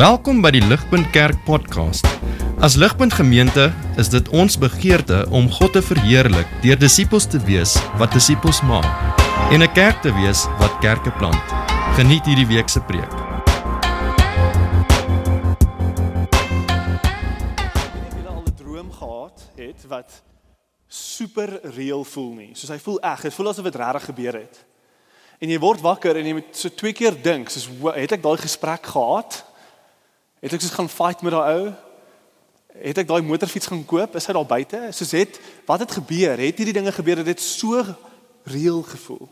Welkom by die Ligpunt Kerk podcast. As Ligpunt Gemeente is dit ons begeerte om God te verheerlik deur disippels te wees wat disippels maak en 'n kerk te wees wat kerke plant. Geniet hierdie week se preek. het julle al 'n droom gehad het wat super reëel voel nie. Soos hy voel eg, dit voel asof dit regtig gebeur het. En jy word wakker en jy moet so twee keer dink, soos "Wo- het ek daai gesprek gehad? Het ek soos gaan fight met daai ou? Het ek daai motorfiets gaan koop? Is hy daar buite? Soos het wat het gebeur? Het hierdie dinge gebeur dat dit so reëel gevoel?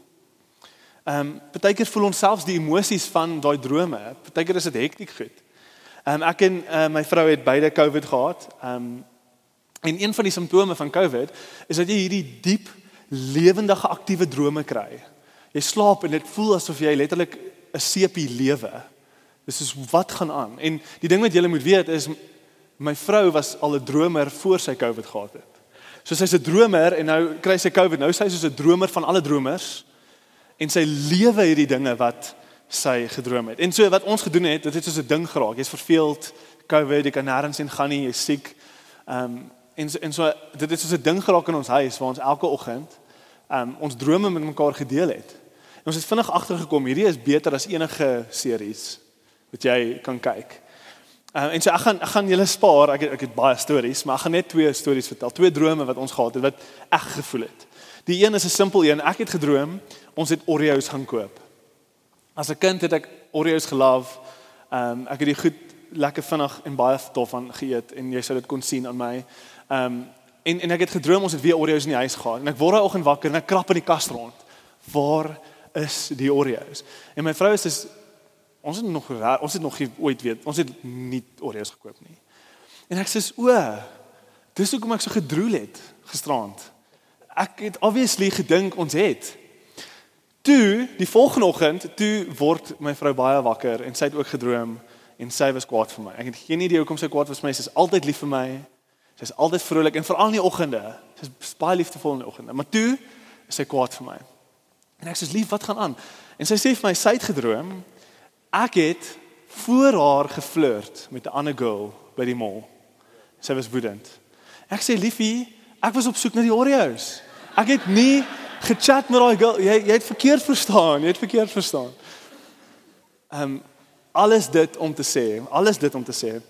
Ehm um, partykeer voel ons selfs die emosies van daai drome. Partykeer is dit hektiek goed. Ehm um, ek en uh, my vrou het beide COVID gehad. Ehm um, en een van die simptome van COVID is dat jy hierdie diep lewendige aktiewe drome kry. Jy slaap en dit voel asof jy letterlik 'n sepie lewe. Dis is wat gaan aan. En die ding wat jy moet weet is my vrou was al 'n dromer voor sy COVID gehad het. So sy's 'n dromer en nou kry sy COVID. Nou sy soos 'n dromer van alle dromers en sy lewe hierdie dinge wat sy gedroom het. En so wat ons gedoen het, dit het soos 'n ding geraak. Jy's verveeld, COVID, jy kan nêrens heen gaan nie, jy's siek. Ehm um, en so, en so dit het soos 'n ding geraak in ons huis waar ons elke oggend ehm um, ons drome met mekaar gedeel het. En ons het vinnig agtergekom hierdie is beter as enige series wat jy kan kyk. Uh, en so ek gaan ek gaan julle spaar. Ek het, ek het baie stories, maar ek gaan net twee stories vertel. Twee drome wat ons gehad het wat ek gevoel het. Die een is 'n simpel een. Ek het gedroom ons het Oreos gaan koop. As 'n kind het ek Oreos gelove. Ehm um, ek het die goed lekker vinnig en baie tof van geëet en jy sou dit kon sien aan my. Ehm um, en en ek het gedroom ons het weer Oreos in die huis gehad. En ek word daai oggend wakker en ek krap in die kas rond. Waar is die Oreos? En my vrou sê ons het nog ons het nog ooit weet ons het nie Oreos gekoop nie. En ek sê o, dis hoekom ek so gedroel het gisterand. Ek het obviously gedink ons het. Toe, die volgende oggend, toe word my vrou baie wakker en sy het ook gedroom en sy was kwaad vir my. Ek het geen idee hoekom sy kwaad was vir my. Sy is altyd lief vir my. Sy is altyd vrolik en veral in die oggende. Sy is baie liefdevol in die oggende. Maar toe is sy kwaad vir my. En ek sê lief, wat gaan aan? En sy sê vir my sy het gedroom ek het voor haar geflirt met 'n ander girl by die mall. Sy was woedend. Ek sê liefie, ek was op soek na die Oreos. Ek het nie gechat met daai girl. Jy jy het verkeerd verstaan. Jy het verkeerd verstaan. Ehm um, alles dit om te sê, alles dit om te sê.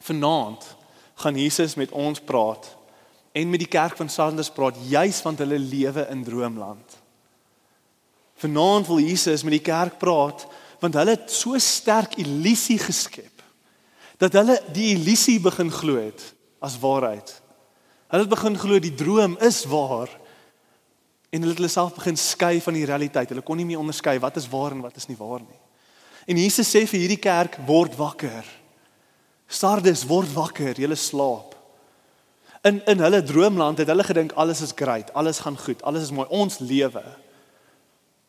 Vanaand gaan Jesus met ons praat en met die kerk van Sanders praat juis want hulle lewe in droomland. Vanaand wil Jesus met die kerk praat want hulle het so sterk illusie geskep dat hulle die illusie begin glo het as waarheid. Hulle het begin glo die droom is waar en hulle het hulle self begin skei van die realiteit. Hulle kon nie meer onderskei wat is waar en wat is nie waar nie. En Jesus sê vir hierdie kerk word wakker. Sardes word wakker, julle slaap. In in hulle droomland het hulle gedink alles is great, alles gaan goed, alles is mooi, ons lewe.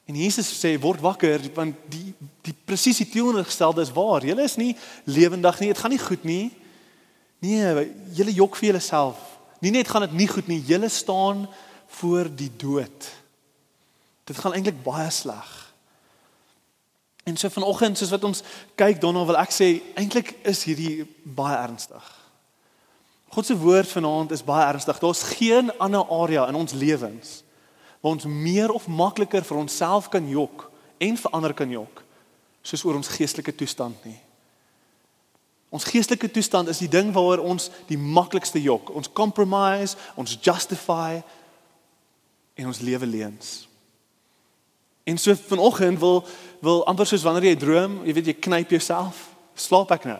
En Jesus sê word wakker want die die presies die teenoorgestelde is waar. Julle is nie lewendig nie, dit gaan nie goed nie. Nee, julle jok vir julleself. Nie net gaan dit nie goed nie, julle staan voor die dood. Dit gaan eintlik baie sleg. En so vanoggend soos wat ons kyk daarna wil ek sê eintlik is hierdie baie ernstig. God se woord vanaand is baie ernstig. Daar's geen ander area in ons lewens waar ons meer of makliker vir onsself kan jok en vir ander kan jok soos oor ons geestelike toestand nie. Ons geestelike toestand is die ding waaroor ons die maklikste jok. Ons compromise, ons justify en ons lewe leuns. En so vanoggend wil wil amper soos wanneer jy droom, jy weet jy knyp jouself, slaap ek nou?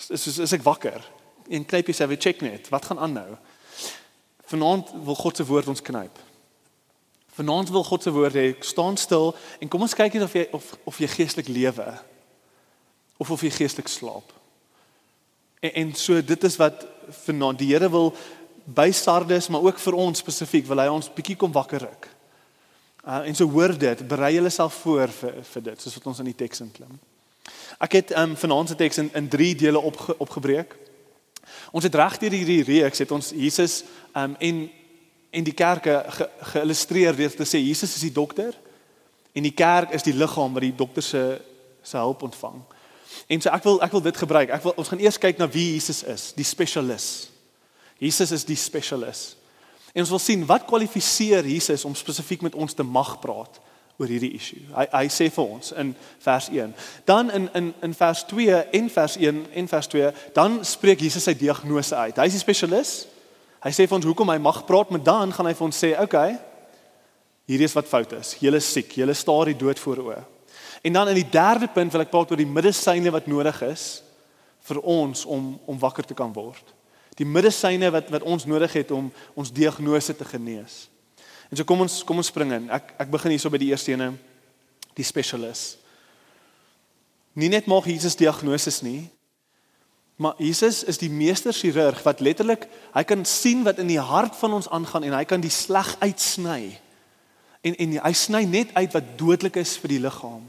Is is, is ek wakker? En knyp jouself, jy check net, wat gaan aan nou? Vanaand wil God se woord ons knyp. Vanaand wil God se woord hê, staan stil en kom ons kyk net of jy of of jy geestelik lewe of of jy geestelik slaap. En, en so dit is wat vanaand die Here wil by Sardes, maar ook vir ons spesifiek wil hy ons bietjie kom wakker ruk. Uh, en so hoor dit, berei jouself voor vir vir dit, soos wat ons in die teks inklim. Ek het um, vanaand se teks in in 3 dele opge, opgebreek. Ons het reg deur hierdie reeks het ons Jesus um, en en die kerke ge, geillustreer deur te sê Jesus is die dokter en die kerk is die liggaam wat die dokter se se hulp ontvang. En so ek wil ek wil dit gebruik. Ek wil ons gaan eers kyk na wie Jesus is, die spesialis. Jesus is die spesialis. En ons wil sien wat kwalifiseer Jesus om spesifiek met ons te mag praat oor hierdie issue. Hy hy sê vir ons in vers 1. Dan in in in vers 2 en vers 1 en vers 2, dan spreek Jesus sy diagnose uit. Hy is die spesialis. Hy sê vir ons hoekom hy mag praat, maar dan gaan hy vir ons sê, "Oké, okay, hierdie is wat fout is. Julle is siek, julle staar die dood voor oë." En dan in die derde punt wil ek praat oor die medisyne wat nodig is vir ons om om wakker te kan word. Die medisyne wat wat ons nodig het om ons diagnose te genees. En so kom ons kom ons spring in. Ek ek begin hierso by die eerste ene, die spesialis. Nie net maak Jesus diagnoses nie, maar Jesus is die meester chirurg wat letterlik hy kan sien wat in die hart van ons aangaan en hy kan die sleg uitsny. En en hy sny net uit wat dodelik is vir die liggaam.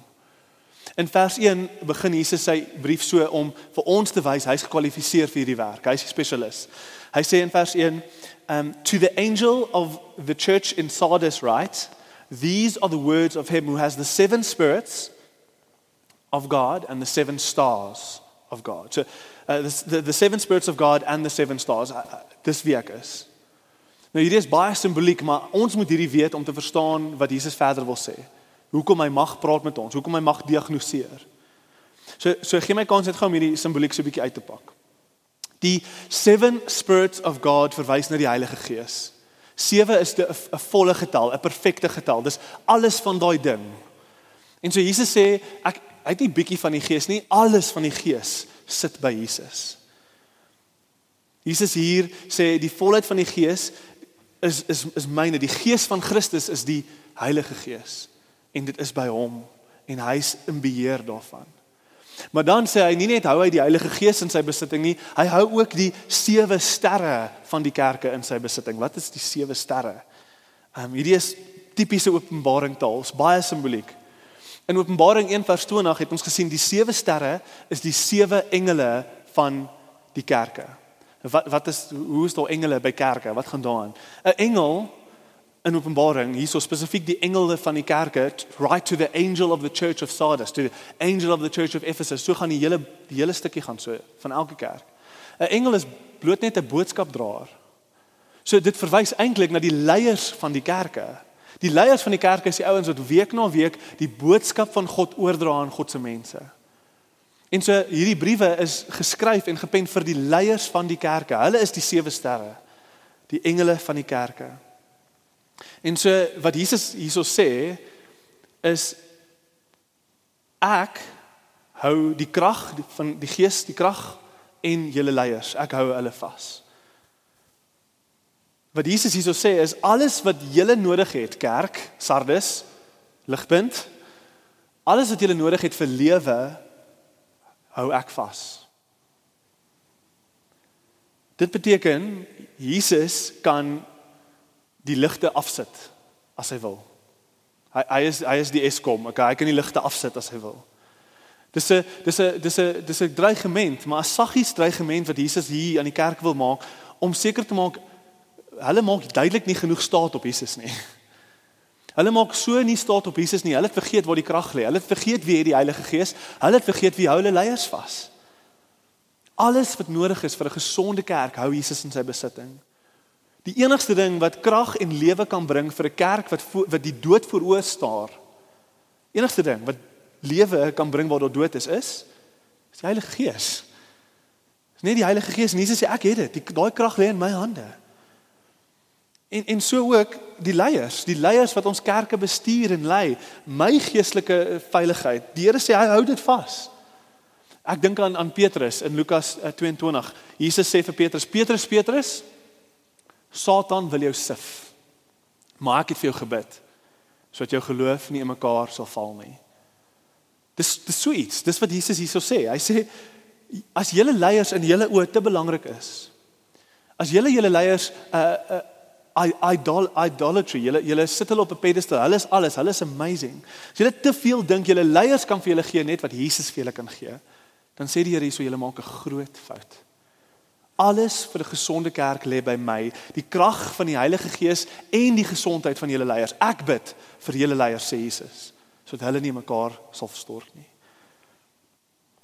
In vers 1 begin Jesus sy brief so om vir ons te wys hy's gekwalifiseer vir hierdie werk. Hy's 'n spesialis. Hy sê in vers 1 um, to the angel of the church in Sardis write, These are the words of him who has the seven spirits of God and the seven stars of God. So, uh, the, the, the seven spirits of God and the seven stars. Uh, uh, dis wie ek is. Nou hierdie is baie simboliek, maar ons moet hierdie weet om te verstaan wat Jesus verder wil sê. Hoekom hy mag praat met ons, hoekom hy mag diagnoseer. So so gee my kans net gou om hierdie simboliek so 'n bietjie uit te pak. Die seven spirits of God verwys na die Heilige Gees. 7 is 'n volle getal, 'n perfekte getal. Dis alles van daai ding. En so Jesus sê ek hy het nie bietjie van die Gees nie, alles van die Gees sit by Jesus. Jesus hier sê die volheid van die Gees is is is myne. Die Gees van Christus is die Heilige Gees en dit is by hom en hy's in beheer daarvan. Maar dan sê hy nie net hou hy die Heilige Gees in sy besitting nie, hy hou ook die sewe sterre van die kerke in sy besitting. Wat is die sewe sterre? Ehm um, hierdie is tipiese Openbaring taal, baie simboliek. In Openbaring 1:20 het ons gesien die sewe sterre is die sewe engele van die kerke. Wat wat is hoe is daar engele by kerke? Wat gaan daaraan? 'n Engel in Openbaring hierso spesifiek die engele van die kerke right to the angel of the church of Sardis to the angel of the church of Ephesus so gaan die hele die hele stukkie gaan so van elke kerk 'n engel is bloot net 'n boodskapdraer so dit verwys eintlik na die leiers van die kerke die leiers van die kerke is die ouens wat week na week die boodskap van God oordra aan God se mense. En so hierdie briewe is geskryf en gepen vir die leiers van die kerke. Hulle is die sewe sterre die engele van die kerke. En so wat Jesus hierso sê is ek hou die krag van die Gees, die krag en julle leiers, ek hou hulle vas. Wat Jesus hierso sê is alles wat julle nodig het, kerk, Sardes, ligpunt, alles wat julle nodig het vir lewe, hou ek vas. Dit beteken Jesus kan die ligte afsit as hy wil. Hy hy is hy is die Eskom. Okay, hy kan die ligte afsit as hy wil. Dis 'n dis 'n dis 'n dis 'n dreigement, maar 'n saggies dreigement wat Jesus hier aan die kerk wil maak om seker te maak hulle maak duidelik nie genoeg staat op Jesus nie. Hulle maak so nie staat op Jesus nie. Hulle het vergeet waar die krag lê. Hulle het vergeet wie het die Heilige Gees. Hulle het vergeet wie hou hulle leiers vas. Alles wat nodig is vir 'n gesonde kerk hou Jesus in sy besitting. Die enigste ding wat krag en lewe kan bring vir 'n kerk wat wat die dood vooroor staar. Enigste ding wat lewe kan bring waar daar dood is, is is die Heilige Gees. Dis nie die Heilige Gees nie, Jesus sê ek het dit. Daai krag lê in my hande. En en so ook die leiers, die leiers wat ons kerke bestuur en lei, my geestelike veiligheid. Die Here sê hy hou dit vas. Ek dink aan aan Petrus in Lukas 22. Eh, Jesus sê vir Petrus: "Petrus, Petrus, Satan wil jou sif. Maar ek het vir jou gebid sodat jou geloof nie in mekaar sal val nie. Dis dis so iets. Dis wat Jesus hierso sê. Hy sê as julle leiers in julle oë te belangrik is. As julle julle leiers 'n uh, 'n uh, idol idolatry, julle julle sit hulle op 'n pedestal. Hulle is alles. Hulle is amazing. As julle te veel dink julle leiers kan vir julle gee net wat Jesus vir julle kan gee, dan sê die Here hierso julle maak 'n groot fout. Alles vir 'n gesonde kerk lê by my, die krag van die Heilige Gees en die gesondheid van julle leiers. Ek bid vir julle leiers sê Jesus, sodat hulle nie mekaar sal verstort nie.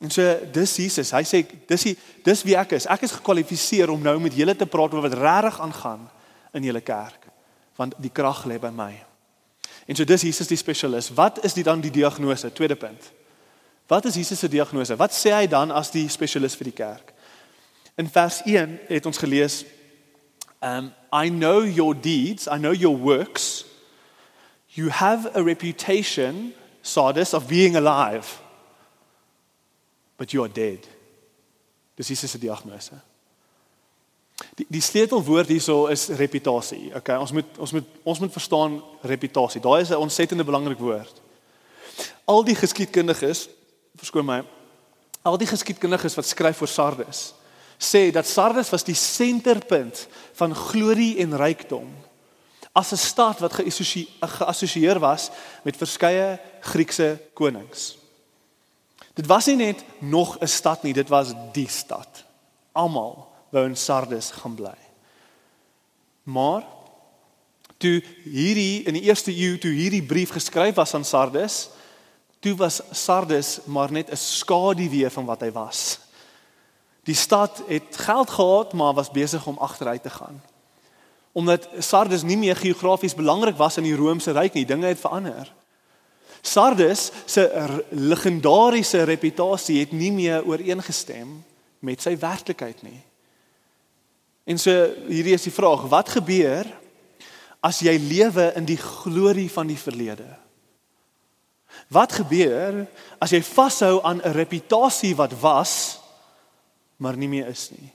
En so dis Jesus. Hy sê dis die dis wie ek is. Ek is gekwalifiseer om nou met julle te praat oor wat regtig aangaan in julle kerk. Want die krag lê by my. En so dis Jesus die spesialis. Wat is dit dan die diagnose? Tweede punt. Wat is Jesus se diagnose? Wat sê hy dan as die spesialis vir die kerk? In vers 1 het ons gelees um I know your deeds, I know your works. You have a reputation, Sardis, of being alive but you are dead. Dis Jesus se diagnose. Die die sleutelwoord hierso is reputasie. Okay, ons moet ons moet ons moet verstaan reputasie. Daai is 'n ontsettende belangrik woord. Al die geskiedkundiges, verskoon my, al die geskiedkundiges wat skryf oor Sardes, sê dat Sardes was die senterpunt van glorie en rykdom as 'n stad wat geassosieer was met verskeie Griekse konings. Dit was nie net nog 'n stad nie, dit was die stad. Almal wou in Sardes gaan bly. Maar toe hierdie in die eerste eeu toe hierdie brief geskryf was aan Sardes, toe was Sardes maar net 'n skaduwee van wat hy was. Die stad het geld gehad, maar was besig om agteruit te gaan. Omdat Sardes nie meer geografies belangrik was in die Romeinse ryk nie, dinge het verander. Sardes se legendariese reputasie het nie meer ooreengestem met sy werklikheid nie. En so hierdie is die vraag, wat gebeur as jy lewe in die glorie van die verlede? Wat gebeur as jy vashou aan 'n reputasie wat was maar nie meer is nie?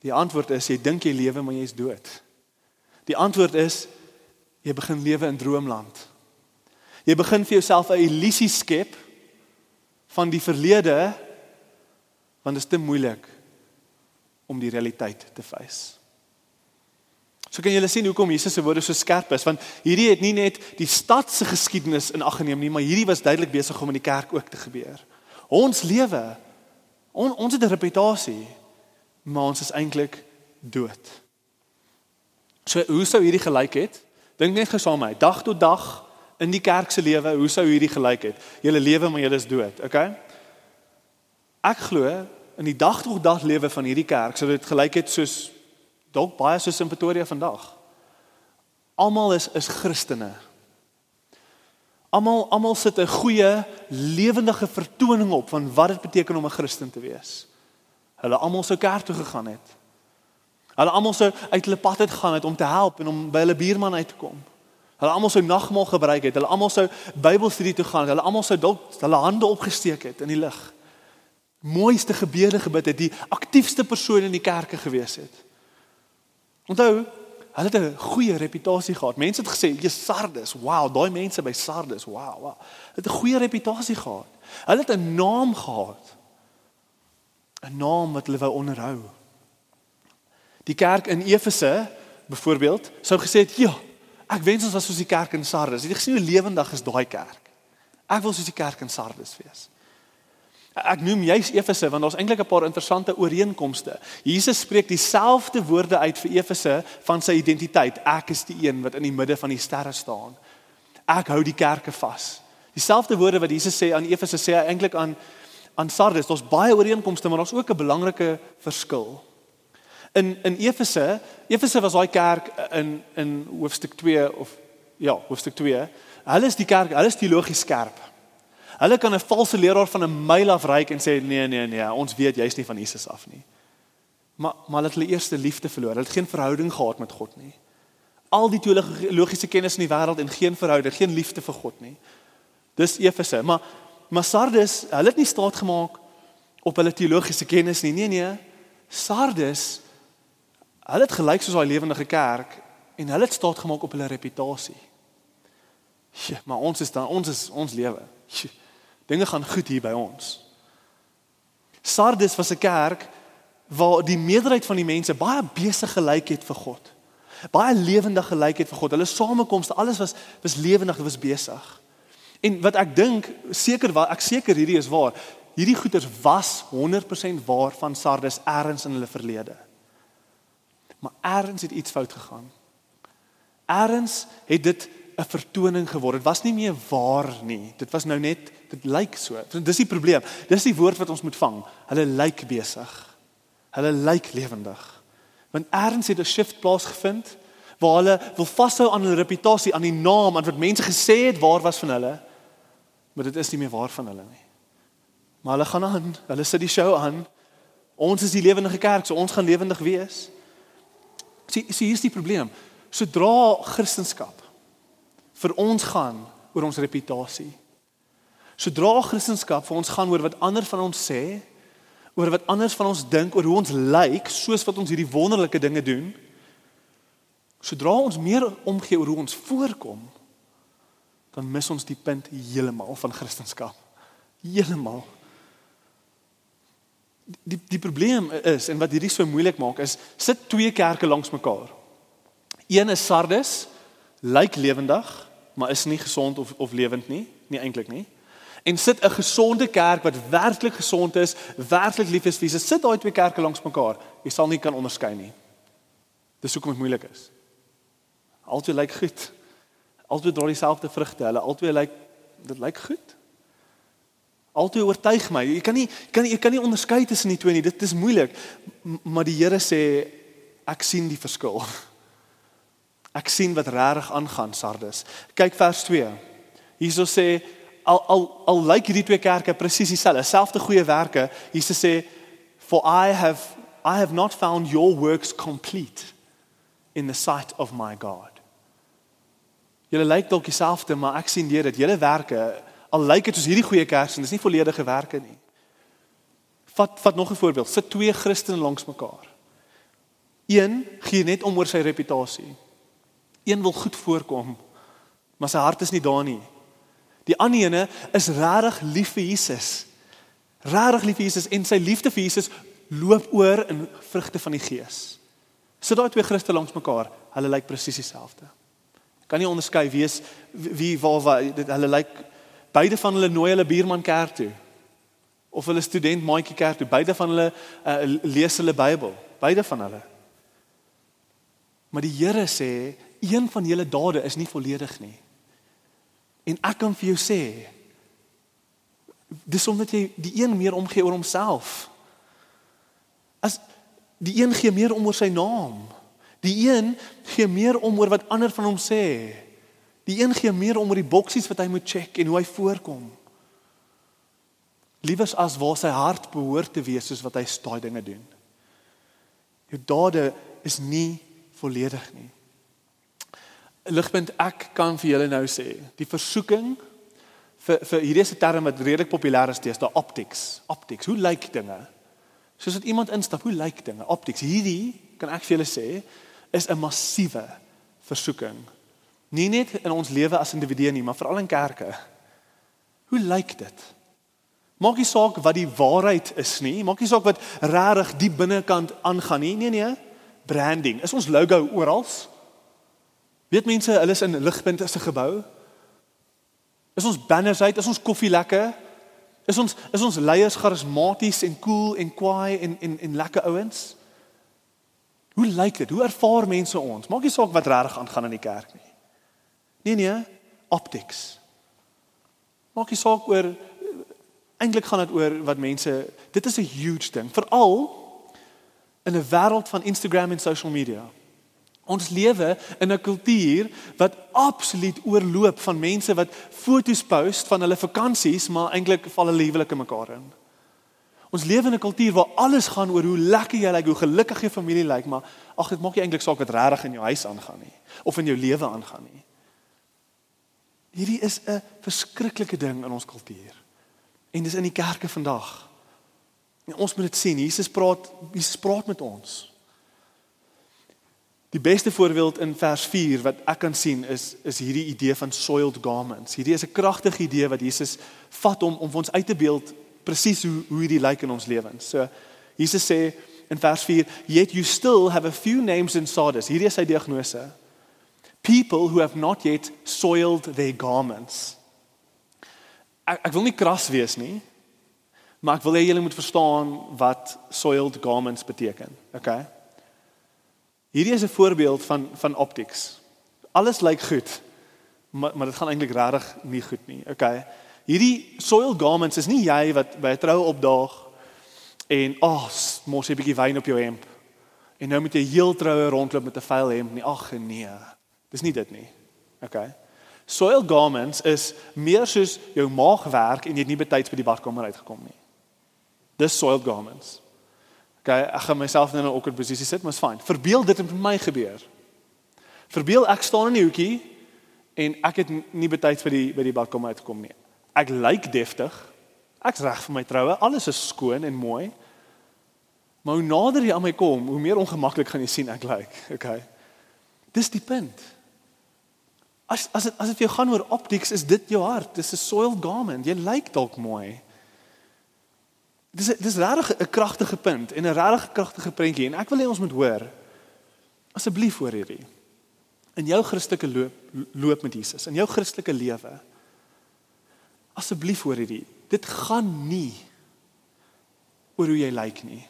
Die antwoord is jy dink jy lewe maar jy's dood. Die antwoord is jy begin lewe in droomland. Jy begin vir jouself 'n illusie skep van die verlede want dit is te moeilik om die realiteit te face. So kan julle sien hoekom Jesus se woorde so skerp is want hierdie het nie net die stad se geskiedenis in ag geneem nie, maar hierdie was duidelik besig om in die kerk ook te gebeur. Ons lewe on, ons het 'n reputasie, maar ons is eintlik dood. So hoe sou hierdie gelyk het? Dink net gesaam met my, dag tot dag in die kerk se lewe, hoe sou hierdie gelyk het? Julle lewe maar julle is dood, okay? Ek glo in die dag tot dag lewe van hierdie kerk sou dit gelyk het soos dalk baie soos in Pretoria vandag. Almal is is Christene. Almal almal sit 'n goeie lewendige vertoning op van wat dit beteken om 'n Christen te wees. Hulle almal sou kerk toe gegaan het. Hulle almal sou uit hulle pad uit gaan het om te help en om by hulle buurman uit te kom. Hulle almal sou nagmaal gebruik het. Hulle almal sou Bybelstudie toe gaan. Hulle almal sou dalk hulle hande opgesteek het in die lig. Mooiste gebede gebid het, die aktiefste persoon in die kerke gewees het. Onthou, hulle het 'n goeie reputasie gehad. Mense het gesê, "Jesus Sardes, wow, daai mense by Sardes, wow, wow." Hulle het 'n goeie reputasie gehad. Hulle het 'n naam gehad. 'n Naam wat hulle wou onderhou. Die kerk in Efese byvoorbeeld sou gesê het, "Ja, Ek wens ons was soos die kerk in Sardes. Het jy gesien hoe lewendig is daai kerk? Ek wil soos die kerk in Sardes wees. Ek noem juis Efese want daar's eintlik 'n paar interessante ooreenkomste. Jesus spreek dieselfde woorde uit vir Efese van sy identiteit. Ek is die een wat in die midde van die sterre staan. Ek hou die kerke vas. Dieselfde woorde wat Jesus sê aan Efese sê hy eintlik aan aan Sardes. Daar's baie ooreenkomste, maar daar's ook 'n belangrike verskil in in Efese, Efese was daai kerk in in hoofstuk 2 of ja, hoofstuk 2. Hulle is die kerk, hulle is teologies skerp. Hulle kan 'n valse leraar van 'n myl af ryk en sê nee nee nee, ons weet jy's nie van Jesus af nie. Maar maar hulle het hulle eerste liefde verloor. Hulle het geen verhouding gehad met God nie. Al die teologiese kennis in die wêreld en geen verhouding, geen liefde vir God nie. Dis Efese, maar maar Sardes, hulle het nie staat gemaak op hulle teologiese kennis nie. Nee nee. Sardes Hulle het gelyk soos daai lewendige kerk en hulle het staat gemaak op hulle reputasie. Ja, maar ons is dan ons is ons lewe. Dinge gaan goed hier by ons. Sardes was 'n kerk waar die meerderheid van die mense baie besig gelyk het vir God. Baie lewendig gelyk het vir God. Hulle samekomste, alles was was lewendig, was besig. En wat ek dink, seker wat ek seker hierdie is waar. Hierdie goeters was 100% waar van Sardes ergens in hulle verlede. Maar eers het iets fout gegaan. Eers het dit 'n vertoning geword. Dit was nie meer waar nie. Dit was nou net dit lyk so. Dis die probleem. Dis die woord wat ons moet vang. Hulle lyk besig. Hulle lyk lewendig. Want eers het 'n shift plaasgevind waar hulle wil vashou aan hulle reputasie, aan die naam, aan wat mense gesê het waar was van hulle. Maar dit is nie meer waar van hulle nie. Maar hulle gaan aan. Hulle sit die show aan. Ons is die lewendige kerk, so ons gaan lewendig wees. Sien, sien hier's die probleem. Sodra Christendom vir ons gaan oor ons reputasie. Sodra Christendom vir ons gaan oor wat ander van ons sê, oor wat anders van ons dink, oor hoe ons lyk, soos wat ons hierdie wonderlike dinge doen, sodra ons meer omgee oor hoe ons voorkom, dan mis ons die punt heeltemal van Christendom. Heeltemal. Die die probleem is en wat hierdie so moeilik maak is sit twee kerke langs mekaar. Een is Sardes, lyk lewendig, maar is nie gesond of of lewend nie, nie eintlik nie. En sit 'n gesonde kerk wat werklik gesond is, werklik lief is vir Jesus. Sit daai twee kerke langs mekaar. Jy sal nie kan onderskei nie. Dis hoekom dit moeilik is. Altyd lyk goed. Altyd dra dieselfde vrugte. Hulle altyd lyk dit lyk goed. Altyd oortuig my. Jy kan nie kan jy kan nie onderskei tussen die twee nie. Dit is moeilik. Maar die Here sê ek sien die verskil. Ek sien wat regtig aangaan Sardes. Kyk vers 2. Hierso sê al al al lyk hierdie twee kerke presies dieselfde, selfde goeie werke. Jesus sê for I have I have not found your works complete in the sight of my God. Julle lyk dalk dieselfde, maar ek sien deur dit julle werke al lyk dit soos hierdie goeie kerk, dis nie volledige werke nie. Vat vat nog 'n voorbeeld. Sit twee Christene langs mekaar. Een gee net om oor sy reputasie. Een wil goed voorkom, maar sy hart is nie daar nie. Die ander ene is regtig lief vir Jesus. Regtig lief vir Jesus en sy liefde vir Jesus loop oor in vrugte van die Gees. Sit daai twee Christene langs mekaar, hulle lyk presies dieselfde. Kan nie onderskei wie is wie waar waar dit hulle lyk beide van hulle nooi hulle buurman kerk toe. Of hulle student maatjie kerk toe, beide van hulle uh, lees hulle Bybel, beide van hulle. Maar die Here sê een van julle dade is nie volledig nie. En ek kan vir jou sê dis omdat jy die een meer omgee oor homself. As die een gee meer om oor sy naam. Die een gee meer om oor wat ander van hom sê. Die een gee meer om oor die boksies wat hy moet check en hoe hy voorkom. Liewers as waar sy hart behoort te wees soos wat hy daai dinge doen. Jou dade is nie volledig nie ligpunt ek kan vir julle nou sê, die versoeking vir vir hierdie is 'n term wat redelik populêr is teenoor optics. Optics, hoe lyk dinge? Soos dat iemand instap, hoe lyk dinge? Optics. Hierdie kan ek vir julle sê is 'n massiewe versoeking. Nie net in ons lewe as individue nie, maar veral in kerke. Hoe lyk dit? Maak nie saak wat die waarheid is nie, maak nie saak wat regtig die binnekant aangaan nie. Nee nee, branding. Is ons logo oral? Weet mense, hulle is in ligpunt is 'n gebou. Is ons banners uit? Is ons koffie lekker? Is ons is ons leiers charismaties en cool en kwaai en en en lekker ouens? Hoe lyk dit? Hoe ervaar mense ons? Maak nie saak wat regtig aangaan in die kerk nie. Nee nee, optics. Maak nie saak oor eintlik gaan dit oor wat mense dit is 'n huge ding, veral in 'n wêreld van Instagram en social media. Ons lewe in 'n kultuur wat absoluut oorloop van mense wat foto's post van hulle vakansies, maar eintlik val hulle huwelike mekaar in. Ons lewe in 'n kultuur waar alles gaan oor hoe lekker jy lyk, hoe gelukkig jou familie lyk, maar ag dit maak nie eintlik saak wat regtig in jou huis aangaan nie of in jou lewe aangaan nie. Hierdie is 'n verskriklike ding in ons kultuur. En dis in die kerke vandag. En ons moet dit sien. Jesus praat, Jesus praat met ons. Die beste voorbeeld in vers 4 wat ek kan sien is is hierdie idee van soiled garments. Hierdie is 'n kragtige idee wat Jesus vat om om ons uit te beeld presies hoe hoe hierdie lyk in ons lewens. So Jesus sê in vers 4, "Yet you still have a few names in Sardis." Hierdie is sy diagnose. People who have not yet soiled their garments. Ek ek wil nie kras wees nie, maar ek wil hê julle moet verstaan wat soiled garments beteken. Okay? Hierdie is 'n voorbeeld van van optics. Alles lyk goed. Maar maar dit gaan eintlik regtig nie goed nie. Okay. Hierdie soil garments is nie jy wat by 'n troue opdaag en ag, oh, mos 'n bietjie wyn op jou hemp. En nou moet jy heel troue rondloop met 'n vuil hemp nie. Ag nee. Dis nie dit nie. Okay. Soil garments is meer soos jou maag werk en jy het nie betyds by die badkamer uitgekom nie. Dis soil garments. Okay, ek gaan myself nou in 'n awkward posisie sit, maar is fyn. Verbeel dit het met my gebeur. Verbeel ek staan in die hoekie en ek het nie betyds by die by die badkamer uitgekom nie. Ek lyk deftig. Ek's reg vir my troue. Alles is skoon en mooi. Maar hoe nader jy aan my kom, hoe meer ongemaklik gaan jy sien ek lyk. Okay. Dis die punt. As as dit as dit vir jou gaan oor optics, is dit jou hart. Dis 'n soiled garment. Jy lyk dalk mooi. Dis dis regtig 'n kragtige punt en 'n regtig kragtige prentjie en ek wil hê ons moet hoor. Asseblief hoor hierdie. In jou Christelike loop loop met Jesus, in jou Christelike lewe. Asseblief hoor hierdie. Dit gaan nie oor hoe jy lyk nie.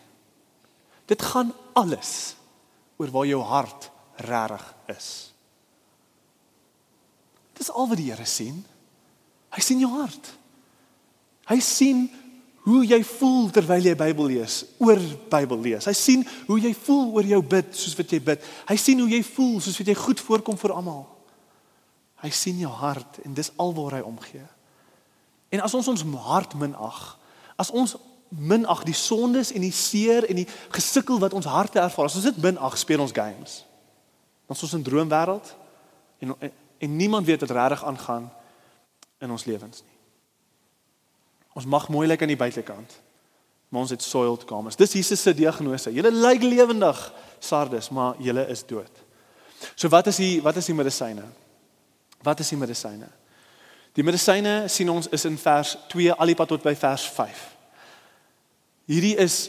Dit gaan alles oor waar jou hart regtig is. Dis al wat die Here sien. Hy sien jou hart. Hy sien hoe jy voel terwyl jy Bybel lees, oor Bybel lees. Hy sien hoe jy voel oor jou bid soos wat jy bid. Hy sien hoe jy voel soos wat jy goed voorkom vir almal. Hy sien jou hart en dis alwaar hy omgee. En as ons ons hart minag, as ons minag die sondes en die seer en die gesukkel wat ons harte ervaar, as ons dit minag, speel ons games. Ons is 'n droomwêreld en en niemand weet wat regtig aangaan in ons lewens. Ons mag mooi lyk aan die buitekant, maar ons het soiled kamers. Dis Jesus se diagnose. Julle lyk lewendig, Sardes, maar julle is dood. So wat is die wat is die medisyne? Wat is die medisyne? Die medisyne sien ons is in vers 2 alipad tot by vers 5. Hierdie is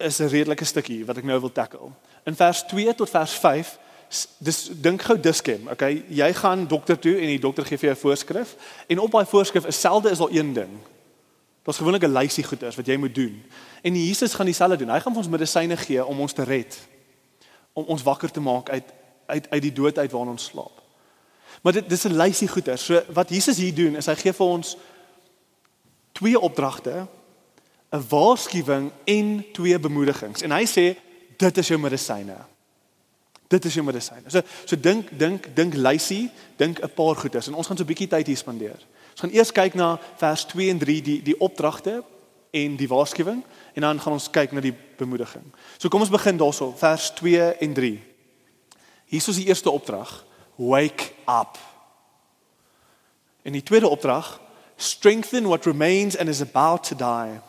is 'n redelike stukkie wat ek nou wil tackle. In vers 2 tot vers 5 dis dink gou diskem, okay? Jy gaan dokter toe en die dokter gee vir jou 'n voorskrif en op daai voorskrif is selde is daar een ding. Daar's gewoonlik 'n lysie goeders wat jy moet doen. En Jesus gaan dieselfde doen. Hy gaan vir ons medisyne gee om ons te red. Om ons wakker te maak uit uit uit die dood uit waarin ons slaap. Maar dit dis 'n lysie goeders. So wat Jesus hier doen is hy gee vir ons twee opdragte, 'n waarskuwing en twee bemoedigings. En hy sê dit is jou medisyne. Dit is jou medisyne. So so dink dink dink lysie, dink 'n paar goeders en ons gaan so 'n bietjie tyd hier spandeer. Ons gaan eers kyk na vers 2 en 3 die die opdragte en die waarskuwing en dan gaan ons kyk na die bemoediging. So kom ons begin daarso, vers 2 en 3. Hier is die eerste opdrag: Wake up. En die tweede opdrag: Strengthen what remains and is about to die.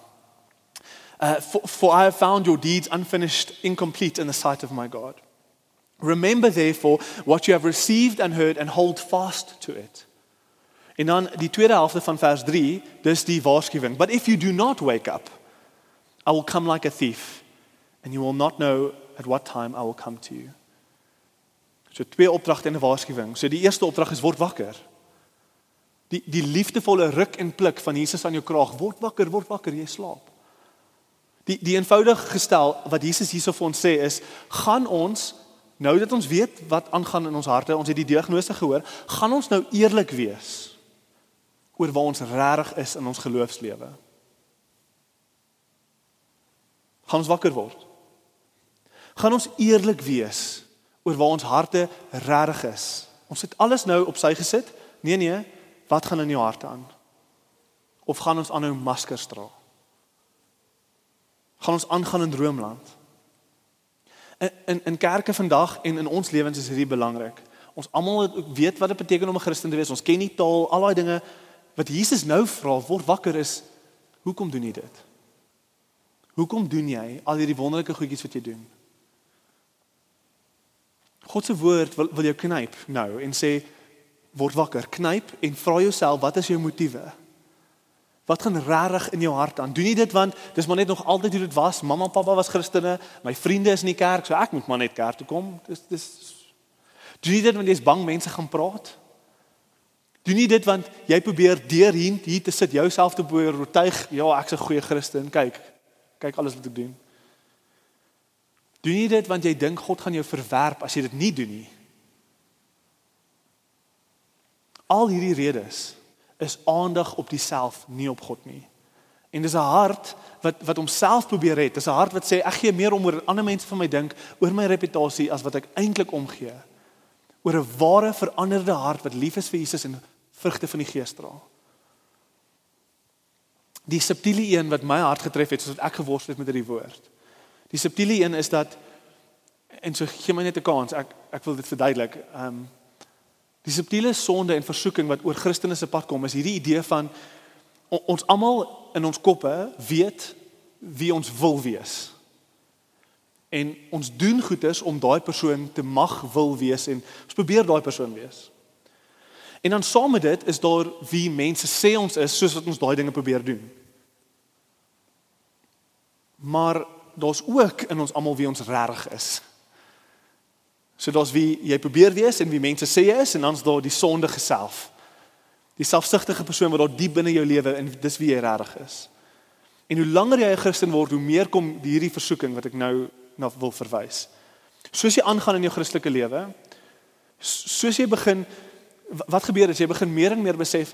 Uh, for, for I have found your deeds unfinished, incomplete in the sight of my God. Remember, therefore, what you have received and heard, and hold fast to it. En dan die tweede helfte van vers 3, dis die waarskuwing. But if you do not wake up, I will come like a thief and you will not know at what time I will come to you. So twee opdragte en 'n waarskuwing. So die eerste opdrag is word wakker. Die die liefdevolle ruk en pluk van Jesus aan jou kraag. Word wakker, word wakker, jy slaap. Die die eenvoudig gestel wat Jesus hierso vir ons sê is, gaan ons nou dat ons weet wat aangaan in ons harte, ons het die diagnose gehoor, gaan ons nou eerlik wees oor waar ons regtig is in ons geloofslewe. Gaan ons wakker word. Gaan ons eerlik wees oor waar ons harte regtig is. Ons het alles nou op sy gesit. Nee nee, wat gaan in jou harte aan? Of gaan ons aanhou maskers dra? Gaan ons aangaan in droomland? In in in kerke vandag en in ons lewens is hierdie belangrik. Ons almal weet wat dit beteken om 'n Christen te wees. Ons ken die taal, al daai dinge, wat Jesus nou vra, word wakker is, hoekom doen jy dit? Hoekom doen jy al hierdie wonderlike goedjies wat jy doen? God se woord wil wil jou knyp nou en sê word wakker, knyp en vra jouself wat is jou motiewe? Wat gaan regtig in jou hart aan? Doen jy dit want dis maar net nog altyd hoe dit was. Mamma en pappa was Christene, my vriende is in die kerk, so ek moet maar net kerk toe kom. Dis dis Doen jy dit want jy's bang mense gaan praat? Doen nie dit want jy probeer deur hier hier te sit jouself te probeer oortuig, ja, ek's 'n goeie Christen, kyk. Kyk alles wat ek doen. Doen nie dit want jy dink God gaan jou verwerp as jy dit nie doen nie. Al hierdie redes is aandag op diself, nie op God nie. En dis 'n hart wat wat homself probeer red. Dis 'n hart wat sê ek gee meer om oor ander mense van my dink, oor my reputasie as wat ek eintlik omgee. Oor 'n ware veranderde hart wat lief is vir Jesus en vrugte van die Gees dra. Die subtiele een wat my hart getref het, soos wat ek geworstel het met hierdie woord. Die subtiele een is dat en so gee my net 'n kans. Ek ek wil dit verduidelik. Ehm um, die subtiele sonde en versoeking wat oor Christene se pad kom, is hierdie idee van ons almal in ons koppe weet wie ons wil wees. En ons doen goedes om daai persoon te mag wil wees en ons probeer daai persoon wees. En dan saam met dit is daar wie mense sê ons is soos wat ons daai dinge probeer doen. Maar daar's ook in ons almal wie ons reg is. So daar's wie jy probeer wees en wie mense sê jy is en dan's daar die sondige self. Die selfsugtige persoon wat daar diep binne jou lewe en dis wie jy reg is. En hoe langer jy 'n Christen word, hoe meer kom hierdie versoeking wat ek nou na wil verwys. Soos jy aangaan in jou Christelike lewe, soos jy begin wat gebeur as jy begin meer en meer besef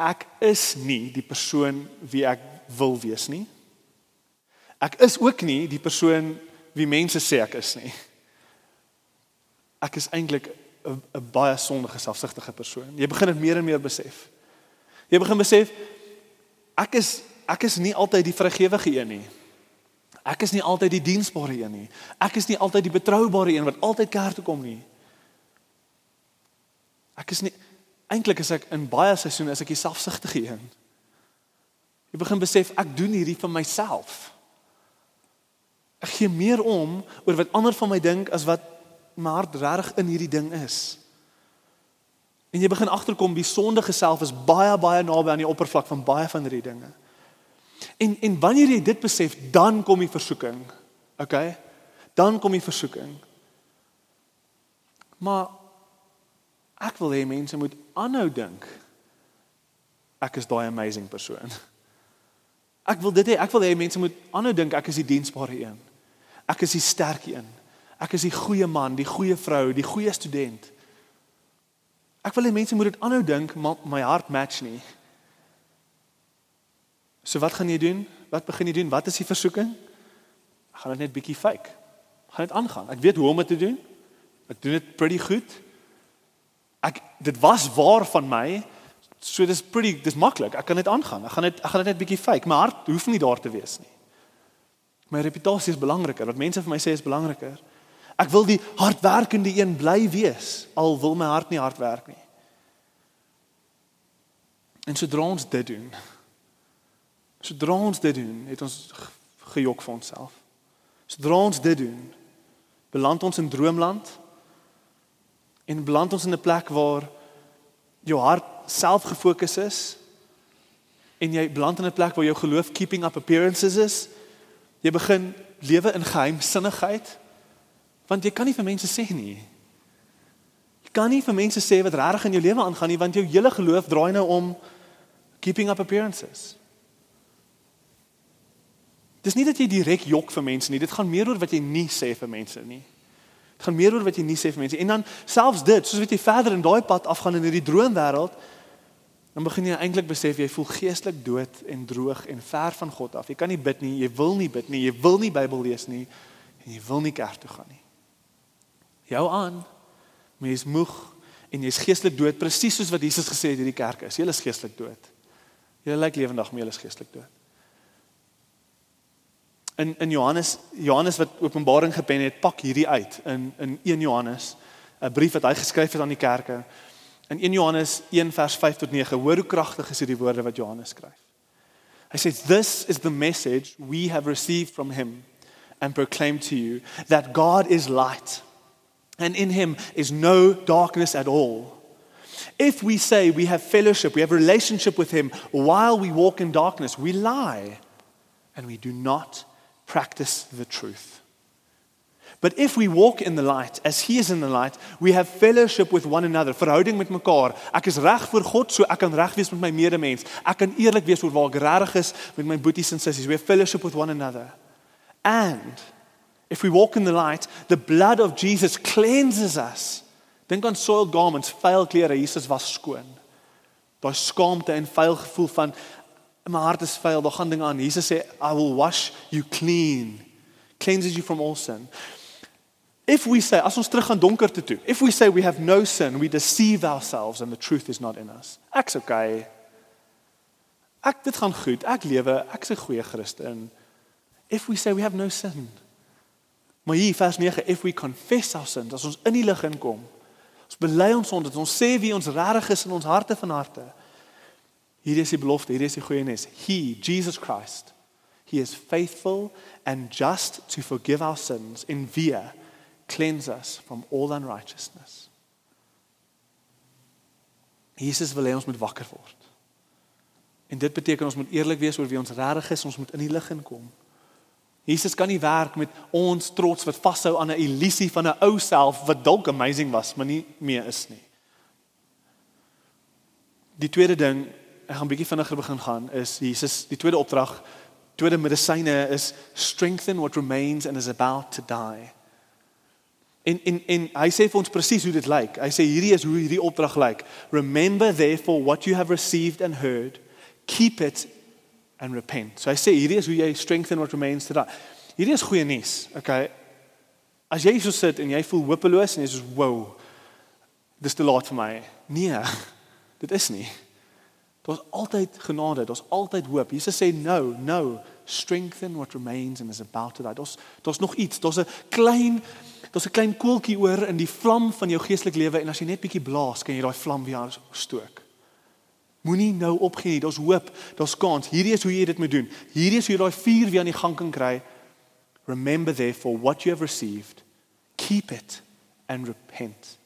ek is nie die persoon wie ek wil wees nie. Ek is ook nie die persoon wie mense sê ek is nie. Ek is eintlik 'n baie sondige, selfsugtige persoon. Jy begin dit meer en meer besef. Jy begin besef ek is ek is nie altyd die vrygewige een nie. Ek is nie altyd die diensbare een nie. Ek is nie altyd die betroubare een wat altyd kerk toe kom nie. Ek is nie eintlik is ek in baie seisoene is ek die selfsugtige een. Jy begin besef ek doen hierdie vir myself. Ek gee meer om oor wat ander van my dink as wat my hart reg in hierdie ding is. En jy begin agterkom die sondige self is baie baie naby aan die oppervlak van baie van hierdie dinge. En en wanneer jy dit besef, dan kom die versoeking. OK? Dan kom die versoeking. Maar ek wil hê mense moet aanhou dink ek is daai amazing persoon. Ek wil dit hê, ek wil hê mense moet aanhou dink ek is die diensbare een. Ek is die sterk een. Ek is die goeie man, die goeie vrou, die goeie student. Ek wil hê mense moet dit aanhou dink, maar my hart match nie. So wat gaan jy doen? Wat begin jy doen? Wat is die versoeking? Ek gaan dit net bietjie fake. Ek gaan dit aangaan. Ek weet hoe om dit te doen. Ek doen dit pretty goed. Ek dit was waar van my. So dis pretty dis maklik. Ek kan dit aangaan. Ek gaan dit ek gaan dit net bietjie fake. My hart hoef nie daar te wees nie. My reputasie is belangriker. Wat mense vir my sê is belangriker. Ek wil die hardwerkende een bly wees al wil my hart nie hard werk nie. En sodra ons dit doen, sodra ons dit doen, het ons gejok vir onsself. Sodra ons dit doen, beland ons in droomland en beland ons in 'n plek waar jou hart self gefokus is en jy beland in 'n plek waar jou geloof keeping up appearances is Jy begin lewe in geheimsinnigheid want jy kan nie vir mense sê nie. Jy kan nie vir mense sê wat regtig in jou lewe aangaan nie want jou hele geloof draai nou om keeping up appearances. Dis nie dat jy direk jok vir mense nie, dit gaan meer oor wat jy nie sê vir mense nie. Dit gaan meer oor wat jy nie sê vir mense en dan selfs dit, soos wat jy verder in daai pad afgaan in hierdie droomwêreld, dan begin jy eintlik besef jy voel geestelik dood en droog en ver van God af. Jy kan nie bid nie, jy wil nie bid nie, jy wil nie Bybel lees nie en jy wil nie kerk toe gaan nie. Jou aan, maar jy's moeg en jy's geestelik dood presies soos wat Jesus gesê het hierdie kerk is. Jy is geestelik dood. Jy lyk lewendig, maar jy is geestelik dood. In in Johannes Johannes wat Openbaring gepen het, pak hierdie uit in in 1 Johannes, 'n brief wat hy geskryf het aan die kerke. In 1 Johannes 1 vers 5 tot 9, hoor hoe kragtig is hierdie woorde wat Johannes skryf. Hy sê this is the message we have received from him and proclaim to you that God is light and in him is no darkness at all. If we say we have fellowship, we have relationship with him while we walk in darkness, we lie and we do not practice the truth. But if we walk in the light as he is in the light, we have fellowship with one another. Verhouding met mekaar. Ek is reg voor God, so ek kan reg wees met my medemens. Ek kan eerlik wees oor waar ek reg is met my boeties en sissies. We have fellowship with one another. And if we walk in the light, the blood of Jesus cleanses us. Dink aan soiled garments, vuil klere, Jesus was skoon. Daai skaamte en vuil gevoel van my hart is vuil, daar gaan dinge aan. Jesus sê I will wash you clean. Cleanses you from all sin. If we say as ons terug gaan donkerte toe, if we say we have no sin, we deceive ourselves and the truth is not in us. Ek's okay. Ek dit gaan goed. Ek lewe, ek's 'n goeie Christen. If we say we have no sin. Maar hier vers 9, if we confess our sins, as ons in die lig inkom, ons bely ons sonde, ons sê wie ons regtig is in ons harte van harte. Hier is die belofte, hier is die goeie nuus. He, Jesus Christ, he is faithful and just to forgive our sins in via cleanse us from all unrighteousness. Jesus wil hê ons moet wakker word. En dit beteken ons moet eerlik wees oor wie ons regtig is, ons moet in die lig inkom. Jesus kan nie werk met ons trots wat vashou aan 'n illusie van 'n ou self wat dalk amazing was, maar nie meer is nie. Die tweede ding, ek gaan bietjie vinniger begin gaan, is Jesus, die tweede opdrag, tweede medisyne is strengthen what remains and is about to die. En en en hy sê vir ons presies hoe dit lyk. Hy sê hierdie is hoe hierdie opdrag lyk. Remember therefore what you have received and heard, keep it and repent. So hy sê hierdie is hoe jy strengthen what remains to die. Hierdie is goeie nuus. Okay. As jy so sit en jy voel hopeloos en jy sê wow. Dis te laat vir my. Nee. Dit is nie. Daar's altyd genade, daar's altyd hoop. Jesus sê no, no, strengthen what remains and is about to die. Daar's daar's nog iets. Daar's 'n klein daar's 'n klein koeltjie oor in die vlam van jou geestelike lewe en as jy net bietjie blaas, kan jy daai vlam weer stook. Moenie nou opgee nie. Daar's hoop, daar's kans. Hierdie is hoe jy dit moet doen. Hierdie is hoe jy daai vuur weer aan die gang kan kry. Remember therefore what you have received. Keep it and repent.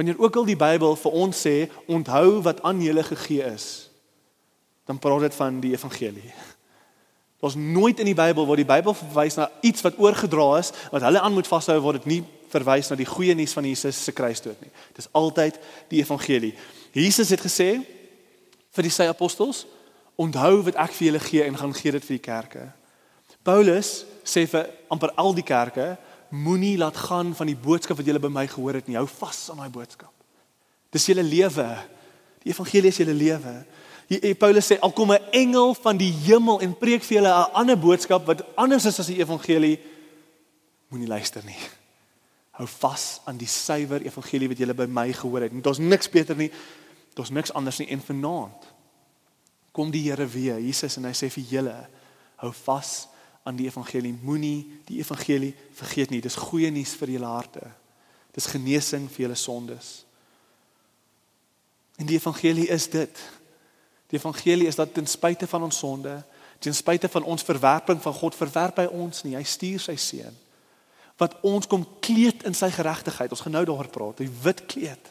Wanneer ook al die Bybel vir ons sê onthou wat aan julle gegee is, dan praat dit van die evangelie. Daar's nooit in die Bybel waar die Bybel verwys na iets wat oorgedra is wat hulle aan moet vashou word dit nie verwys na die goeie nuus van Jesus se kruisdood nie. Dis altyd die evangelie. Jesus het gesê vir die sy apostels, onthou wat ek vir julle gee en gaan gee dit vir die kerke. Paulus sê vir amper al die kerke, moenie laat gaan van die boodskap wat julle by my gehoor het nie. Hou vas aan daai boodskap. Dis julle lewe. Die evangelie is julle lewe. Paulus sê al kom 'n engel van die hemel en preek vir julle 'n ander boodskap wat anders is as die evangelie, moenie luister nie. Hou vas aan die suiwer evangelie wat julle by my gehoor het. Daar's niks beter nie. Daar's niks anders nie en vanaand kom die Here weer, Jesus en hy sê vir julle, hou vas aan die evangelie. Moenie die evangelie vergeet nie. Dis goeie nuus vir julle harte. Dis genesing vir julle sondes. En die evangelie is dit. Die evangelie is dat ten spyte van ons sonde, ten spyte van ons verwerping van God, verwerp hy ons nie. Hy stuur sy seun wat ons kom kleed in sy geregtigheid. Ons gaan nou daaroor praat. Hy wit kleed.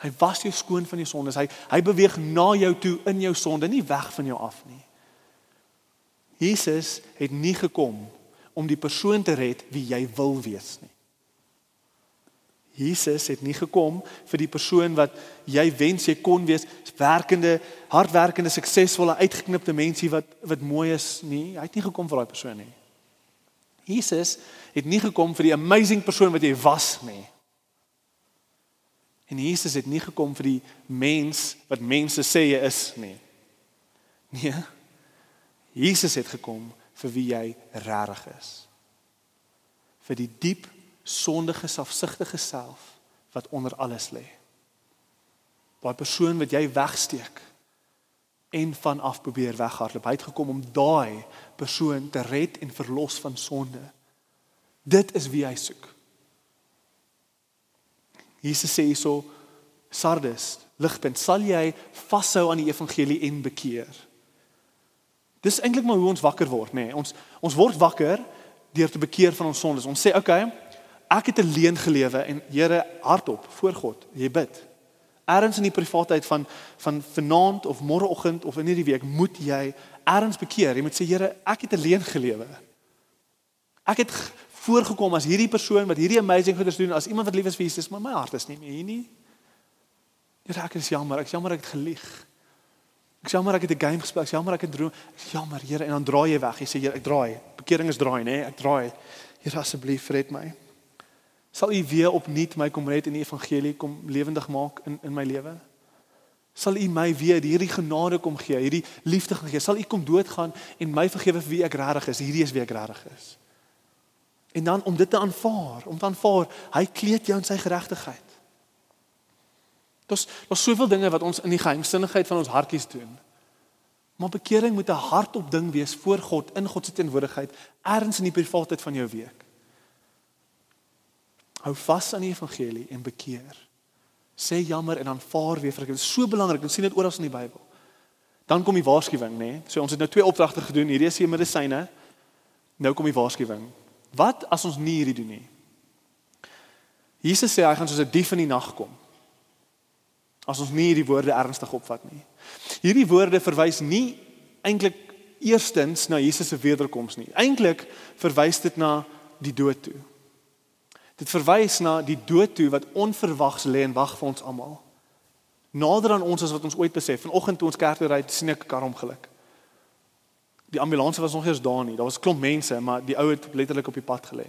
Hy was jou skoon van jou sondes. Hy hy beweeg na jou toe in jou sonde, nie weg van jou af nie. Jesus het nie gekom om die persoon te red wie jy wil wees nie. Jesus het nie gekom vir die persoon wat jy wens jy kon wees, werkende, hardwerkende, suksesvolle, uitgeknipte mensie wat wat mooi is nie. Hy het nie gekom vir daai persoon nie. Jesus het nie gekom vir die amazing persoon wat jy was nie. En Jesus het nie gekom vir die mens wat mense sê jy is nie. Nee. Jesus het gekom vir wie jy regtig is. Vir die diep sondige selfsugtige self wat onder alles lê. Daai persoon wat jy wegsteek en vanaf probeer weghardloop. Hy het gekom om daai persoon te red en verlos van sonde. Dit is wie hy soek. Jesus sê hierso Sardes, ligpunt, sal jy vashou aan die evangelie en bekeer? Dis eintlik maar hoe ons wakker word, nê. Nee. Ons ons word wakker deur te bekeer van ons sondes. Ons sê, "Oké, okay, ek het 'n leuen gelewe en Here, hardop voor God, jy bid." Erns in die privaatheid van van vanaand of môreoggend of in hierdie week moet jy erns bekeer. Jy moet sê, "Here, ek het 'n leuen gelewe." Ek het voorgekom as hierdie persoon wat hierdie amazing goeders doen, as iemand wat lief is vir Jesus, maar my hart is nie meer hier nie. Here, ek is jammer, ek is jammer ek het gelieg. Ek sê maar ek het 'n game gespeel. Ek sê maar ek het droom. Ek sê jammer, Here, en dan draai jy weg. Jy sê Here, ek draai. Bekering is draai, nê? Ek draai. Here asseblief red my. Sal U weer opnuut my kom red in die evangelie kom lewendig maak in in my lewe? Sal U my weer hierdie genade kom gee, hierdie liefde kom gee? Sal U kom doodgaan en my vergewe vir wie ek regtig is? Hierdie is wie ek regtig is. En dan om dit te aanvaar, om te aanvaar, hy kleed jou in sy geregtigheid. Daar's daar's soveel dinge wat ons in die geheimsinnigheid van ons hartjies doen. Maar bekering moet 'n hardop ding wees voor God in God se teenwoordigheid, ergens in die privaatheid van jou week. Hou vas aan die evangelie en bekeer. Sê jammer en aanvaar weer vergifnis. Dit is so belangrik. Ons sien dit oral in die Bybel. Dan kom die waarskuwing, nê? Nee? So ons het nou twee opdragte gedoen. Hierdie is die medisyne. Nou kom die waarskuwing. Wat as ons nie hierdie doen nie? Jesus sê hy gaan soos 'n dief in die nag kom. As ons nie hierdie woorde ernstig opvat nie. Hierdie woorde verwys nie eintlik eerstens na Jesus se wederkoms nie. Eintlik verwys dit na die dood toe. Dit verwys na die dood toe wat onverwags lê en wag vir ons almal. Nader aan ons as wat ons ooit besef. Vanoggend toe ons kerk toe ry, sien ek 'n kar ongeluk. Die ambulans was nog eers daar nie. Daar was klomp mense, maar die ou het letterlik op die pad gelê.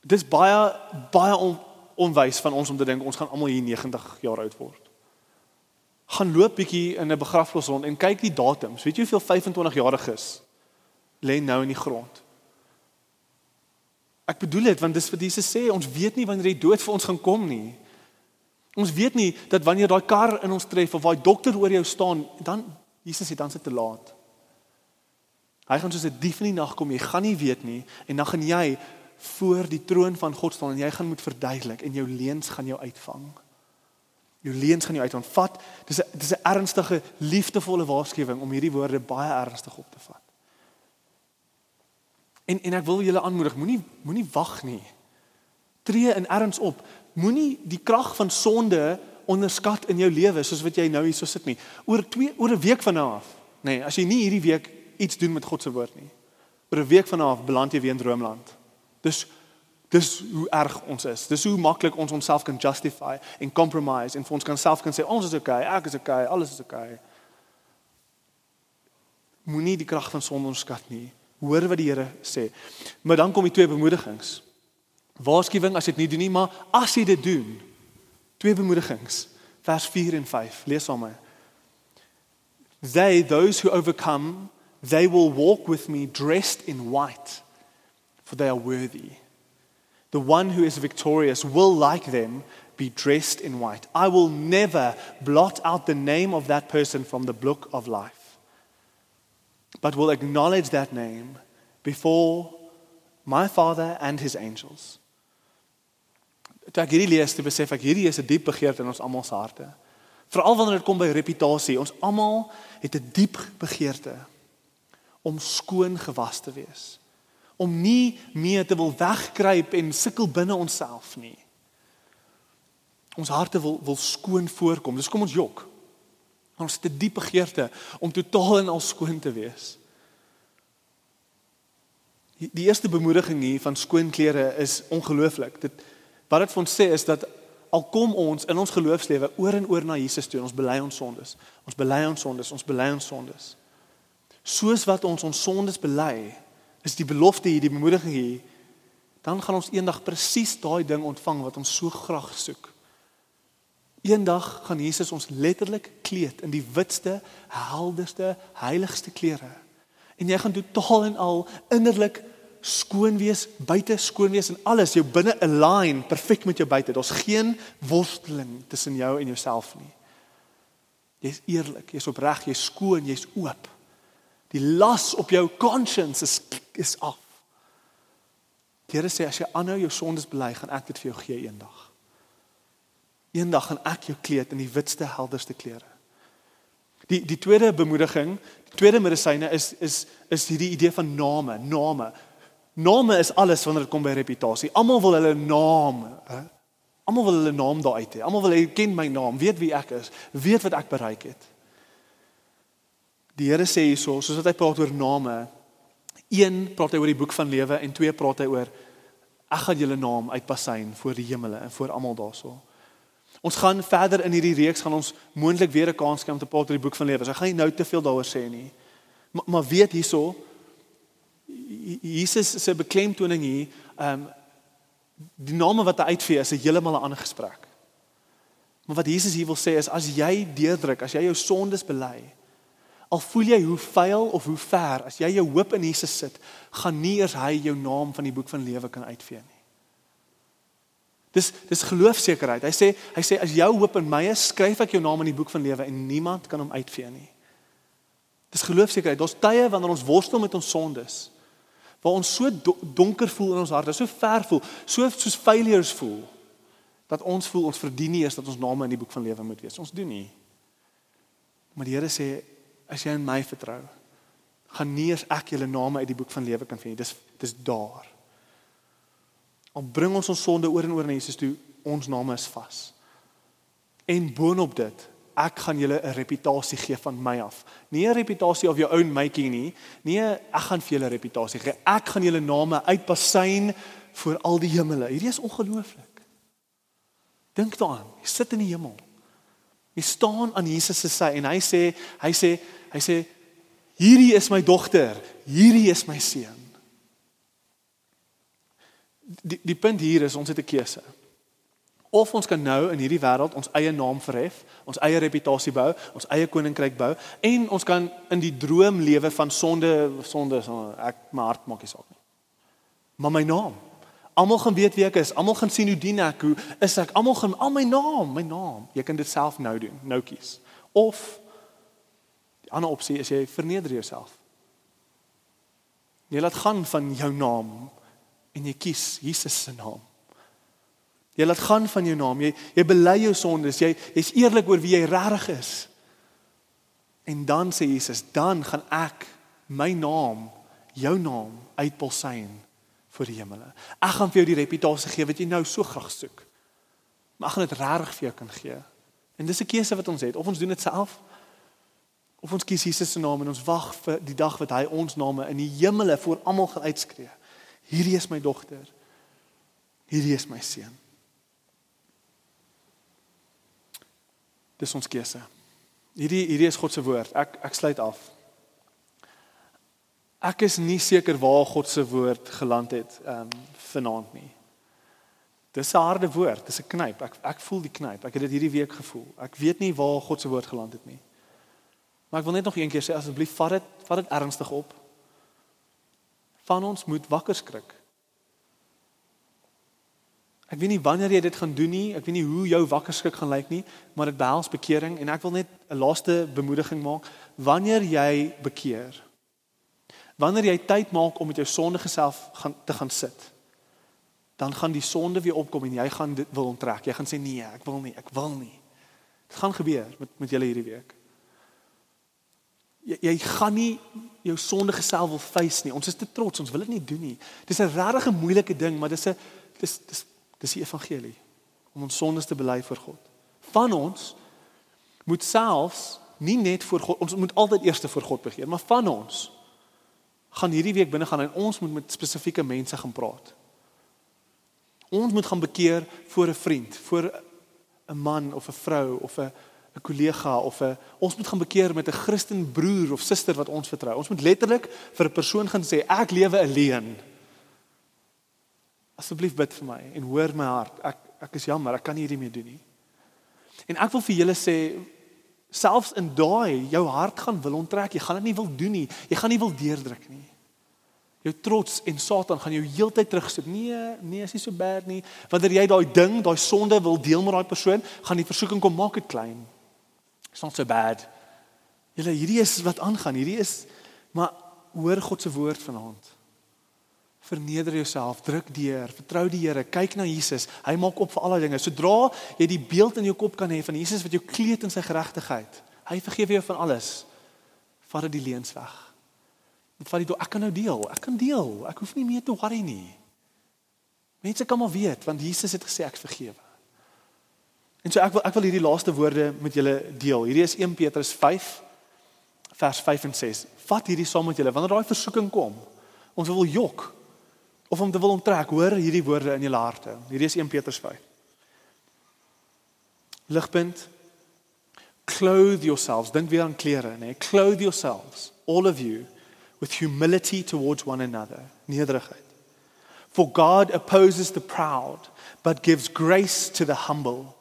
Dis baie baie onwys van ons om te dink ons gaan almal hier 90 jaar oud word. Gaan loop bietjie in 'n begrafplaas rond en kyk die datums. Weet jy hoeveel 25 jariges lê nou in die grond? Ek bedoel dit want dis wat Jesus sê, ons weet nie wanneer die dood vir ons gaan kom nie. Ons weet nie dat wanneer daai kar in ons tref of daai dokter oor jou staan, dan Jesus sê dan dit te laat. Hy gaan soos 'n dief in die nag kom. Jy gaan nie weet nie en dan gaan jy voor die troon van God staan en jy gaan moet verduidelik en jou leuns gaan jou uitvang. Jou leuns gaan jou uitvat. Dis 'n dis 'n ernstige, liefdevolle waarskuwing om hierdie woorde baie ernstig op te vat. En en ek wil julle aanmoedig, moenie moenie wag nie. Tree in erns op. Moenie die krag van sonde onderskat in jou lewe soos wat jy nou hier so sit nie. Oor 2 oor 'n week van nou af, nê, nee, as jy nie hierdie week iets doen met God se woord nie. Oor 'n week vanaf beland jy weer in droomland. Dis dis hoe erg ons is. Dis hoe maklik ons onsself kan justify en compromise en vir ons kan self kan sê ons is okay, ek is okay, alles is okay. Moenie die krag van sonde onderskat nie. Hoor wat die Here sê. Maar dan kom die twee bemoedigings. Waarskuwing as jy dit nie doen nie, maar as jy dit doen. Twee bemoedigings. Vers 4 en 5. Lees saam met my. They those who overcome They will walk with me dressed in white, for they are worthy. The one who is victorious will, like them, be dressed in white. I will never blot out the name of that person from the book of life, but will acknowledge that name before my Father and his angels. Toe ek hierdie lees, toe besef ek hierdie is 'n diep begeerte in ons almal se harte. Veral wanneer dit kom by reputasie, ons almal het 'n diep begeerte om skoon gewas te wees. Om nie meer te wil wegkruip en sukkel binne onsself nie. Ons harte wil wil skoon voorkom. Dis kom ons jok. Ons het 'n diep begeerte om totaal en al skoon te wees. Die eerste bemoediging hier van skoon klere is ongelooflik. Dit wat dit vir ons sê is dat al kom ons in ons geloofslewe oor en oor na Jesus toe, ons bely ons sondes. Ons bely ons sondes, ons bely ons sondes soos wat ons ons sondes bely, is die belofte hier, die bemoediging hier, dan gaan ons eendag presies daai ding ontvang wat ons so graag soek. Eendag gaan Jesus ons letterlik kleed in die witste, helderste, heiligste klere. En jy gaan totaal en al innerlik skoon wees, buite skoon wees en alles jou binne align perfek met jou buite. Daar's geen worsteling tussen jou en jouself nie. Jy's eerlik, jy's opreg, jy's skoon, jy's oop. Die las op jou conscience is is af. Die Here sê as jy aanhou jou sondes bely, gaan ek dit vir jou gee eendag. Eendag gaan ek jou kleed in die witste, helderste klere. Die die tweede bemoediging, die tweede medisyne is is is hierdie idee van name, name. Name is alles wanneer dit kom by reputasie. Almal wil hulle naam, hè? Almal wil hulle naam daar uit hê. Almal wil hê ken my naam, weet wie ek is, weet wat ek bereik het. Die Here sê hierso, soos wat hy praat oor name, een praat hy oor die boek van lewe en twee praat hy oor ek gaan julle naam uitpasyn voor die hemele en voor almal daarso. Ons gaan verder in hierdie reeks gaan ons moontlik weer 'n kans kry om te praat oor die boek van lewe. So ek gaan nie nou te veel daaroor sê nie. Maar, maar weet hierso Jesus se beklemtoning hier, ehm um, Die name wat hy uitvee is 'n heeltemal 'n ander gesprek. Maar wat Jesus hier wil sê is as jy deurdruk, as jy jou sondes bely, al voel jy hoe vuil of hoe ver, as jy jou hoop in Jesus sit, gaan nie eers hy jou naam van die boek van lewe kan uitvee nie. Dis dis geloofsekerheid. Hy sê hy sê as jou hoop in my is, skryf ek jou naam in die boek van lewe en niemand kan hom uitvee nie. Dis geloofsekerheid. Daar's tye wanneer ons worstel met ons sondes. Waar ons so donker voel in ons harte, so ver voel, so soos failures voel dat ons voel ons verdien nie eens dat ons name in die boek van lewe moet wees. Ons doen nie. Maar die Here sê as jy in my vertrou, gaan nie eens ek julle name uit die boek van lewe kan vind nie. Dis dis daar. Al bring ons ons sonde oor en oor na Jesus toe, ons name is vas. En boonop dit, ek gaan julle 'n reputasie gee van my af. Nie 'n reputasie of your own making nie. Nee, ek gaan vir julle 'n reputasie gee. Ek gaan julle name uitpasyn vir al die hemele. Hierdie is ongelooflik. Dink daaraan. Jy sit in die hemel. Jy staan aan Jesus se sy en hy sê, hy sê, hy sê hierdie is my dogter, hierdie is my seun die die punt hier is ons het 'n keuse. Of ons kan nou in hierdie wêreld ons eie naam verhef, ons eie reputasie bou, ons eie koninkryk bou en ons kan in die droom lewe van sonde sonde ek my hart maak nie saak nie. Maar my naam. Almal gaan weet wie ek is. Almal gaan sien hoe dien ek, hoe is ek. Almal gaan al my naam, my naam. Jy kan dit self nou doen, nou kies. Of die ander opsie is jy verneder jouself. Jy laat gaan van jou naam en jy kies Jesus se naam. Jy laat gaan van jou naam. Jy jy bely jou sondes. Jy jy's eerlik oor wie jy regtig is. En dan sê Jesus, dan gaan ek my naam, jou naam uitpolsyn vir die hemele. Ek gaan vir jou die reputasie gee wat jy nou so graag soek. Maar ek gaan dit regtig vir jou kan gee. En dis 'n keuse wat ons het. Of ons doen dit self of ons kies Jesus se naam en ons wag vir die dag wat hy ons name in die hemele voor almal gaan uitskree. Hierdie is my dogter. Hierdie is my seun. Dis ons keuse. Hierdie hierdie is God se woord. Ek ek sluit af. Ek is nie seker waar God se woord geland het ehm um, vanaand nie. Dis 'n harde woord, dis 'n knyp. Ek ek voel die knyp. Ek het dit hierdie week gevoel. Ek weet nie waar God se woord geland het nie. Maar ek wil net nog een keer sê asseblief vat dit vat dit ernstig op van ons moet wakker skrik. Ek weet nie wanneer jy dit gaan doen nie, ek weet nie hoe jou wakker skrik gaan lyk nie, maar dit behels bekering en ek wil net 'n laaste bemoediging maak. Wanneer jy bekeer, wanneer jy tyd maak om met jou sondige self gaan te gaan sit, dan gaan die sonde weer opkom en jy gaan dit wil onttrek. Jy gaan sê nee, ek wil nie, ek wil nie. Dit gaan gebeur met met julle hierdie week. Jy, jy gaan nie jou sondige self wil face nie. Ons is te trots, ons wil dit nie doen nie. Dis 'n regtig moeilike ding, maar dis 'n dis dis dis die evangelie om ons sondes te bely voor God. Van ons moet selfs nie net voor God, ons moet altyd eers voor God begeer, maar van ons gaan hierdie week binne gaan en ons moet met spesifieke mense gaan praat. Ons moet gaan bekeer voor 'n vriend, voor 'n man of 'n vrou of 'n 'n kollega of 'n ons moet gaan bekeer met 'n Christen broer of suster wat ons vertrou. Ons moet letterlik vir 'n persoon gaan sê ek lewe alleen. Asseblief bid vir my en hoor my hart. Ek ek is jammer, ek kan nie hierdie meer doen nie. En ek wil vir julle sê selfs in daai jou hart gaan wil onttrek. Jy gaan dit nie wil doen nie. Jy gaan nie wil deurdruk nie. Jou trots en Satan gaan jou heeltyd terugsit. Nee, nee, is nie so bad nie. Wanneer jy daai ding, daai sonde wil deel met daai persoon, gaan die versoeking kom maak dit klein. It's not so bad. Julle hierdie is wat aangaan. Hierdie is maar hoor God se woord vanaand. Verneder jouself, druk deur, vertrou die Here, kyk na Jesus. Hy maak op vir alle dinge. Sodra jy die beeld in jou kop kan hê van Jesus wat jou kleed in sy geregtigheid. Hy vergewe jou van alles. Vat dit die leuns weg. Vat dit ek kan nou deel. Ek kan deel. Ek hoef nie meer te worry nie. Mense kan maar weet want Jesus het gesê ek vergewe. En so ek wil ek wil hierdie laaste woorde met julle deel. Hierdie is 1 Petrus 5 vers 5 en 6. Vat hierdie saam met julle wanneer daai versoeking kom. Ons wil jok of om te wil onttrek, hoor hierdie woorde in julle harte. Hierdie is 1 Petrus 5. Ligpunt clothe yourselves. Dink weer aan klere, nê? Clothe yourselves, all of you with humility towards one another. Nederigheid. For God opposes the proud, but gives grace to the humble.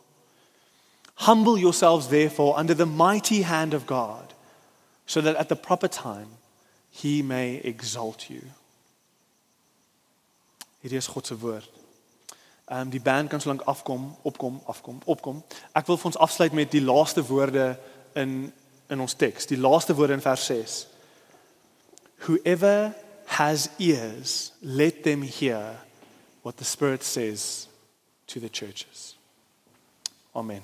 Humble yourselves, therefore, under the mighty hand of God, so that at the proper time he may exalt you. Hierdie is God se woord. Ehm um, die band kan solank afkom, opkom, afkom, opkom. Ek wil vir ons afsluit met die laaste woorde in in ons teks, die laaste woorde in vers 6. Whoever has ears, let them hear what the Spirit says to the churches. Amen.